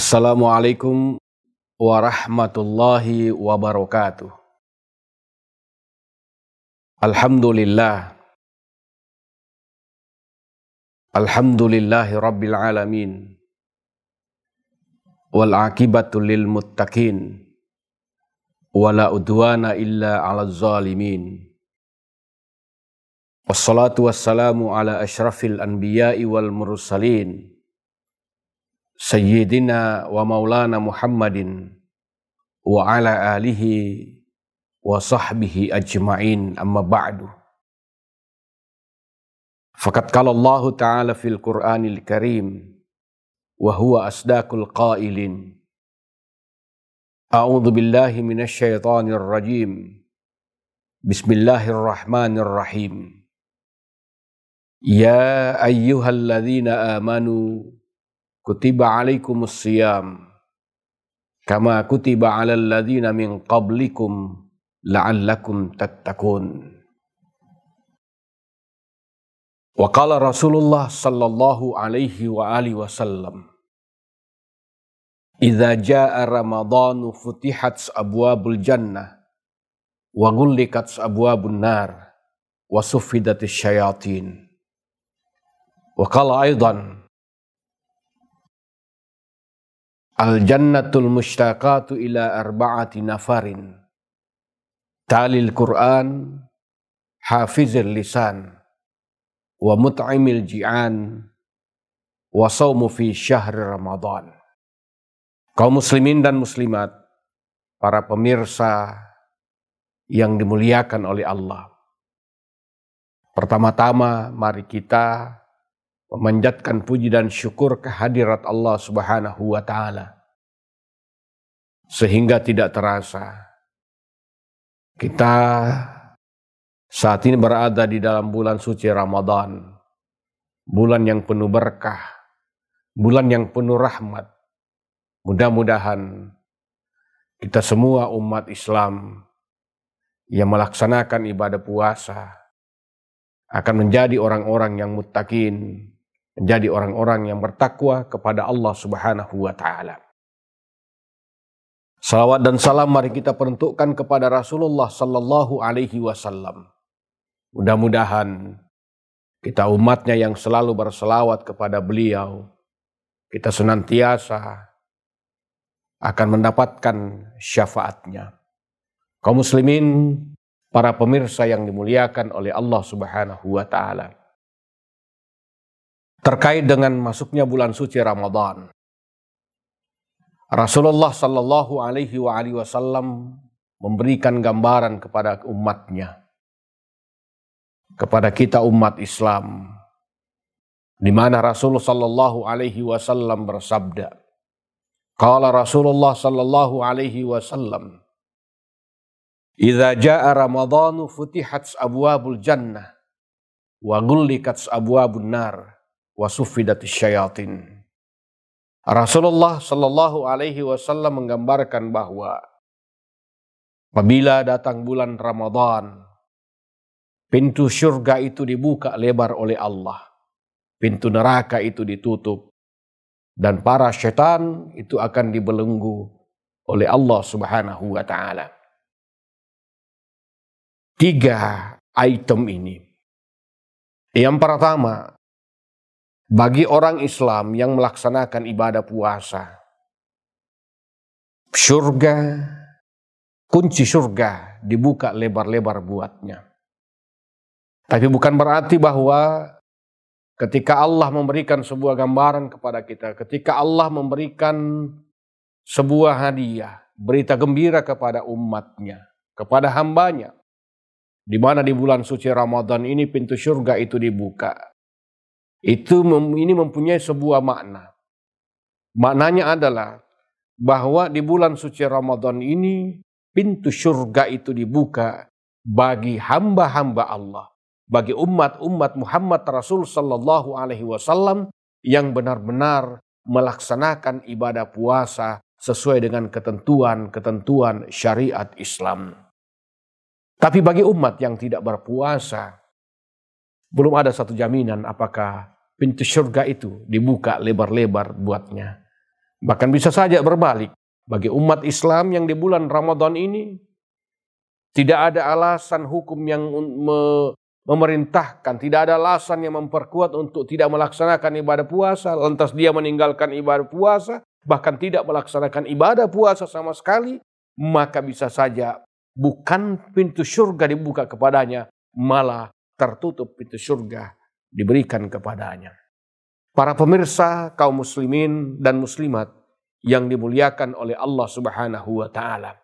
Assalamualaikum warahmatullahi wabarakatuh. Alhamdulillah. Alhamdulillahi rabbil alamin. Wal akibatu lil muttaqin. Wala udwana illa ala zalimin. Wassalatu wassalamu ala ashrafil anbiya'i wal mursalin. سيدنا ومولانا محمد وعلى آله وصحبه أجمعين. أما بعد فقد قال الله تعالى في القرآن الكريم وهو أصداق القائلين أعوذ بالله من الشيطان الرجيم. بسم الله الرحمن الرحيم. يا أيها الذين آمنوا kutiba alaikumus siyam kama kutiba alal ladzina min qablikum la'allakum tattaqun wa qala Rasulullah sallallahu alaihi wa alihi wasallam Idza jaa Ramadhanu futihat abwabul jannah wa ghullikat abwabun nar wa suffidatis syayatin wa qala aidan Al jannatul mushtaqatu ila arba'ati nafarin. Talil Quran, hafizil lisan, wa mut'imil ji'an, wa sawmu fi syahri Ramadan. Kaum muslimin dan muslimat, para pemirsa yang dimuliakan oleh Allah. Pertama-tama mari kita memanjatkan puji dan syukur kehadirat Allah Subhanahu wa taala. Sehingga tidak terasa kita saat ini berada di dalam bulan suci Ramadan. Bulan yang penuh berkah, bulan yang penuh rahmat. Mudah-mudahan kita semua umat Islam yang melaksanakan ibadah puasa akan menjadi orang-orang yang muttaqin, menjadi orang-orang yang bertakwa kepada Allah Subhanahu wa taala. Salawat dan salam mari kita peruntukkan kepada Rasulullah sallallahu alaihi wasallam. Mudah-mudahan kita umatnya yang selalu berselawat kepada beliau, kita senantiasa akan mendapatkan syafaatnya. Kaum muslimin, para pemirsa yang dimuliakan oleh Allah Subhanahu wa taala terkait dengan masuknya bulan suci Ramadan. Rasulullah Sallallahu Alaihi Wasallam memberikan gambaran kepada umatnya, kepada kita umat Islam, di mana Rasulullah Sallallahu Alaihi Wasallam bersabda, Kala Rasulullah Sallallahu Alaihi Wasallam, "Idza jaa Ramadhanu futihat abwabul jannah wa ghullikat abwabun nar." Wasufidati syayatin. Rasulullah Shallallahu Alaihi Wasallam menggambarkan bahwa apabila datang bulan Ramadan, pintu surga itu dibuka lebar oleh Allah, pintu neraka itu ditutup, dan para setan itu akan dibelenggu oleh Allah Subhanahu wa Ta'ala. Tiga item ini. Yang pertama, bagi orang Islam yang melaksanakan ibadah puasa, surga, kunci surga dibuka lebar-lebar buatnya. Tapi bukan berarti bahwa ketika Allah memberikan sebuah gambaran kepada kita, ketika Allah memberikan sebuah hadiah, berita gembira kepada umatnya, kepada hambanya, di mana di bulan suci Ramadan ini pintu surga itu dibuka itu ini mempunyai sebuah makna. Maknanya adalah bahwa di bulan suci Ramadan ini pintu surga itu dibuka bagi hamba-hamba Allah, bagi umat-umat Muhammad Rasul Sallallahu Alaihi Wasallam yang benar-benar melaksanakan ibadah puasa sesuai dengan ketentuan-ketentuan syariat Islam. Tapi bagi umat yang tidak berpuasa, belum ada satu jaminan apakah pintu surga itu dibuka lebar-lebar buatnya. Bahkan bisa saja berbalik. Bagi umat Islam yang di bulan Ramadan ini tidak ada alasan hukum yang me memerintahkan, tidak ada alasan yang memperkuat untuk tidak melaksanakan ibadah puasa, lantas dia meninggalkan ibadah puasa, bahkan tidak melaksanakan ibadah puasa sama sekali, maka bisa saja bukan pintu surga dibuka kepadanya, malah tertutup pintu surga diberikan kepadanya. Para pemirsa kaum muslimin dan muslimat yang dimuliakan oleh Allah Subhanahu wa taala.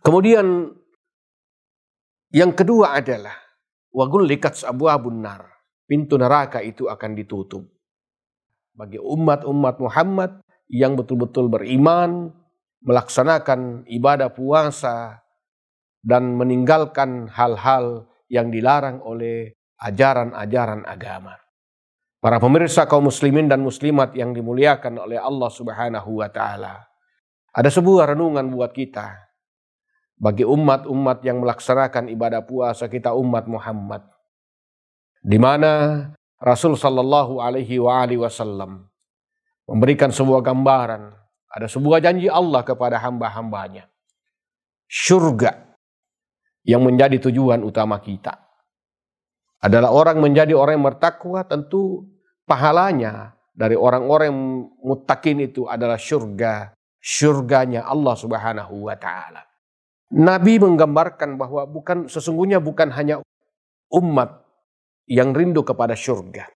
Kemudian yang kedua adalah wagul likat abu nar. Pintu neraka itu akan ditutup. Bagi umat-umat Muhammad yang betul-betul beriman, melaksanakan ibadah puasa, dan meninggalkan hal-hal yang dilarang oleh ajaran-ajaran agama. Para pemirsa kaum muslimin dan muslimat yang dimuliakan oleh Allah Subhanahu wa taala. Ada sebuah renungan buat kita. Bagi umat-umat yang melaksanakan ibadah puasa kita umat Muhammad. Di mana Rasul sallallahu alaihi wa alihi wasallam memberikan sebuah gambaran, ada sebuah janji Allah kepada hamba-hambanya. Surga yang menjadi tujuan utama kita adalah orang menjadi orang yang bertakwa tentu pahalanya dari orang-orang mutakin itu adalah surga surganya Allah Subhanahu wa taala. Nabi menggambarkan bahwa bukan sesungguhnya bukan hanya umat yang rindu kepada surga.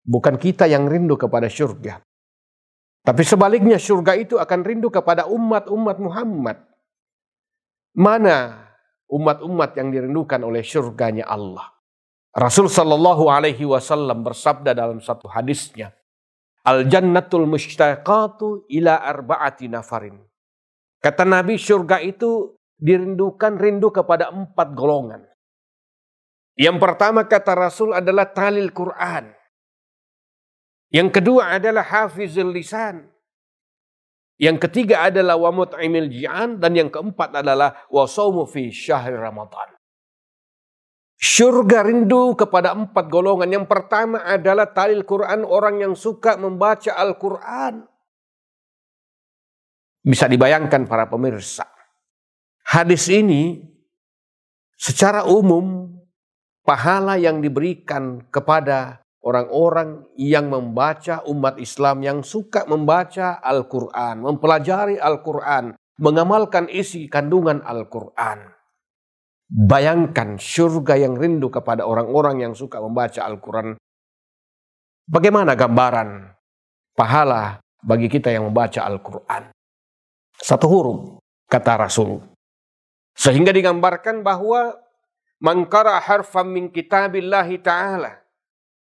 Bukan kita yang rindu kepada surga. Tapi sebaliknya surga itu akan rindu kepada umat-umat Muhammad. Mana umat-umat yang dirindukan oleh surganya Allah? Rasul Shallallahu Alaihi Wasallam bersabda dalam satu hadisnya, Al jannatul mushtaqatu ila arba'ati nafarin. Kata Nabi surga itu dirindukan rindu kepada empat golongan. Yang pertama kata Rasul adalah talil Quran. Yang kedua adalah hafizul lisan. Yang ketiga adalah wa mut'imil ji'an dan yang keempat adalah wa fi syahr Ramadan. Surga rindu kepada empat golongan. Yang pertama adalah talil Quran, orang yang suka membaca Al-Quran. Bisa dibayangkan para pemirsa. Hadis ini secara umum pahala yang diberikan kepada orang-orang yang membaca umat Islam yang suka membaca Al-Quran, mempelajari Al-Quran, mengamalkan isi kandungan Al-Quran. Bayangkan surga yang rindu kepada orang-orang yang suka membaca Al-Quran. Bagaimana gambaran pahala bagi kita yang membaca Al-Quran? Satu huruf, kata Rasul. Sehingga digambarkan bahwa mangkara harfam min kitabillahi ta'ala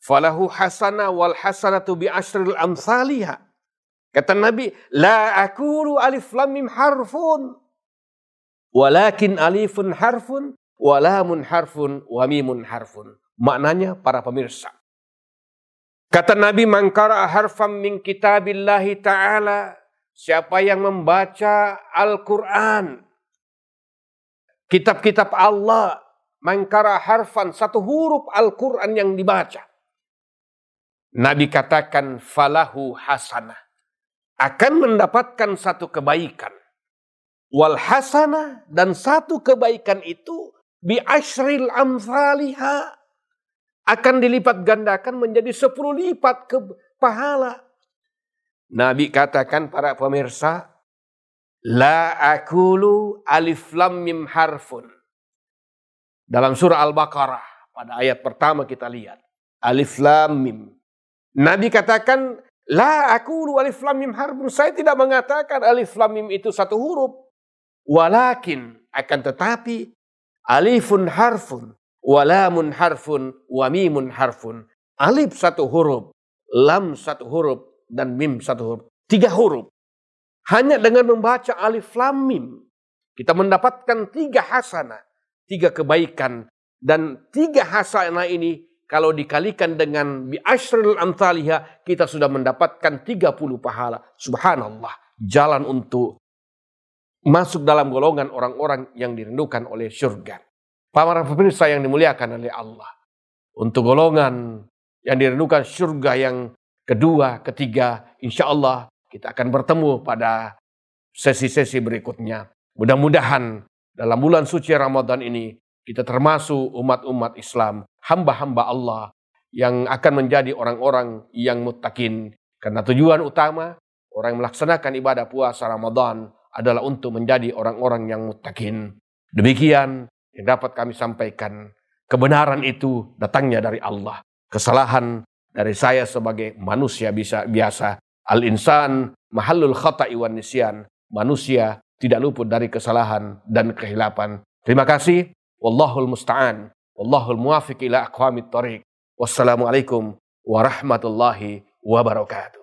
falahu hasana wal hasanatu bi asril amsalihah. Kata Nabi, la akulu alif lam mim harfun Walakin alifun harfun, walamun harfun, wamimun harfun. Maknanya para pemirsa. Kata Nabi mangkara harfam min kitabillahi ta'ala. Siapa yang membaca Al-Quran. Kitab-kitab Allah. Mangkara harfan, satu huruf Al-Quran yang dibaca. Nabi katakan falahu hasanah. Akan mendapatkan satu kebaikan wal hasanah dan satu kebaikan itu bi asril amsalihah akan dilipat gandakan menjadi sepuluh lipat ke pahala. Nabi katakan para pemirsa, La akulu alif lam mim harfun. Dalam surah Al-Baqarah pada ayat pertama kita lihat. Alif lam mim. Nabi katakan, La akulu alif lam mim harfun. Saya tidak mengatakan alif lam mim itu satu huruf. Walakin akan tetapi alifun harfun, walamun harfun, wamimun harfun. Alif satu huruf, lam satu huruf, dan mim satu huruf. Tiga huruf. Hanya dengan membaca alif lam mim, kita mendapatkan tiga hasanah, tiga kebaikan. Dan tiga hasanah ini kalau dikalikan dengan bi asrul amthaliha, kita sudah mendapatkan 30 pahala. Subhanallah. Jalan untuk masuk dalam golongan orang-orang yang dirindukan oleh surga. Para pemirsa yang dimuliakan oleh Allah. Untuk golongan yang dirindukan surga yang kedua, ketiga, insya Allah kita akan bertemu pada sesi-sesi berikutnya. Mudah-mudahan dalam bulan suci Ramadan ini kita termasuk umat-umat Islam, hamba-hamba Allah yang akan menjadi orang-orang yang mutakin. Karena tujuan utama orang yang melaksanakan ibadah puasa Ramadan adalah untuk menjadi orang-orang yang mutakin. Demikian yang dapat kami sampaikan. Kebenaran itu datangnya dari Allah. Kesalahan dari saya sebagai manusia bisa biasa. Al-insan mahallul khata'i wan nisyan. Manusia tidak luput dari kesalahan dan kehilapan. Terima kasih. Wallahul musta'an. Wallahul muwafiq ila aqwamit tariq. Wassalamualaikum warahmatullahi wabarakatuh.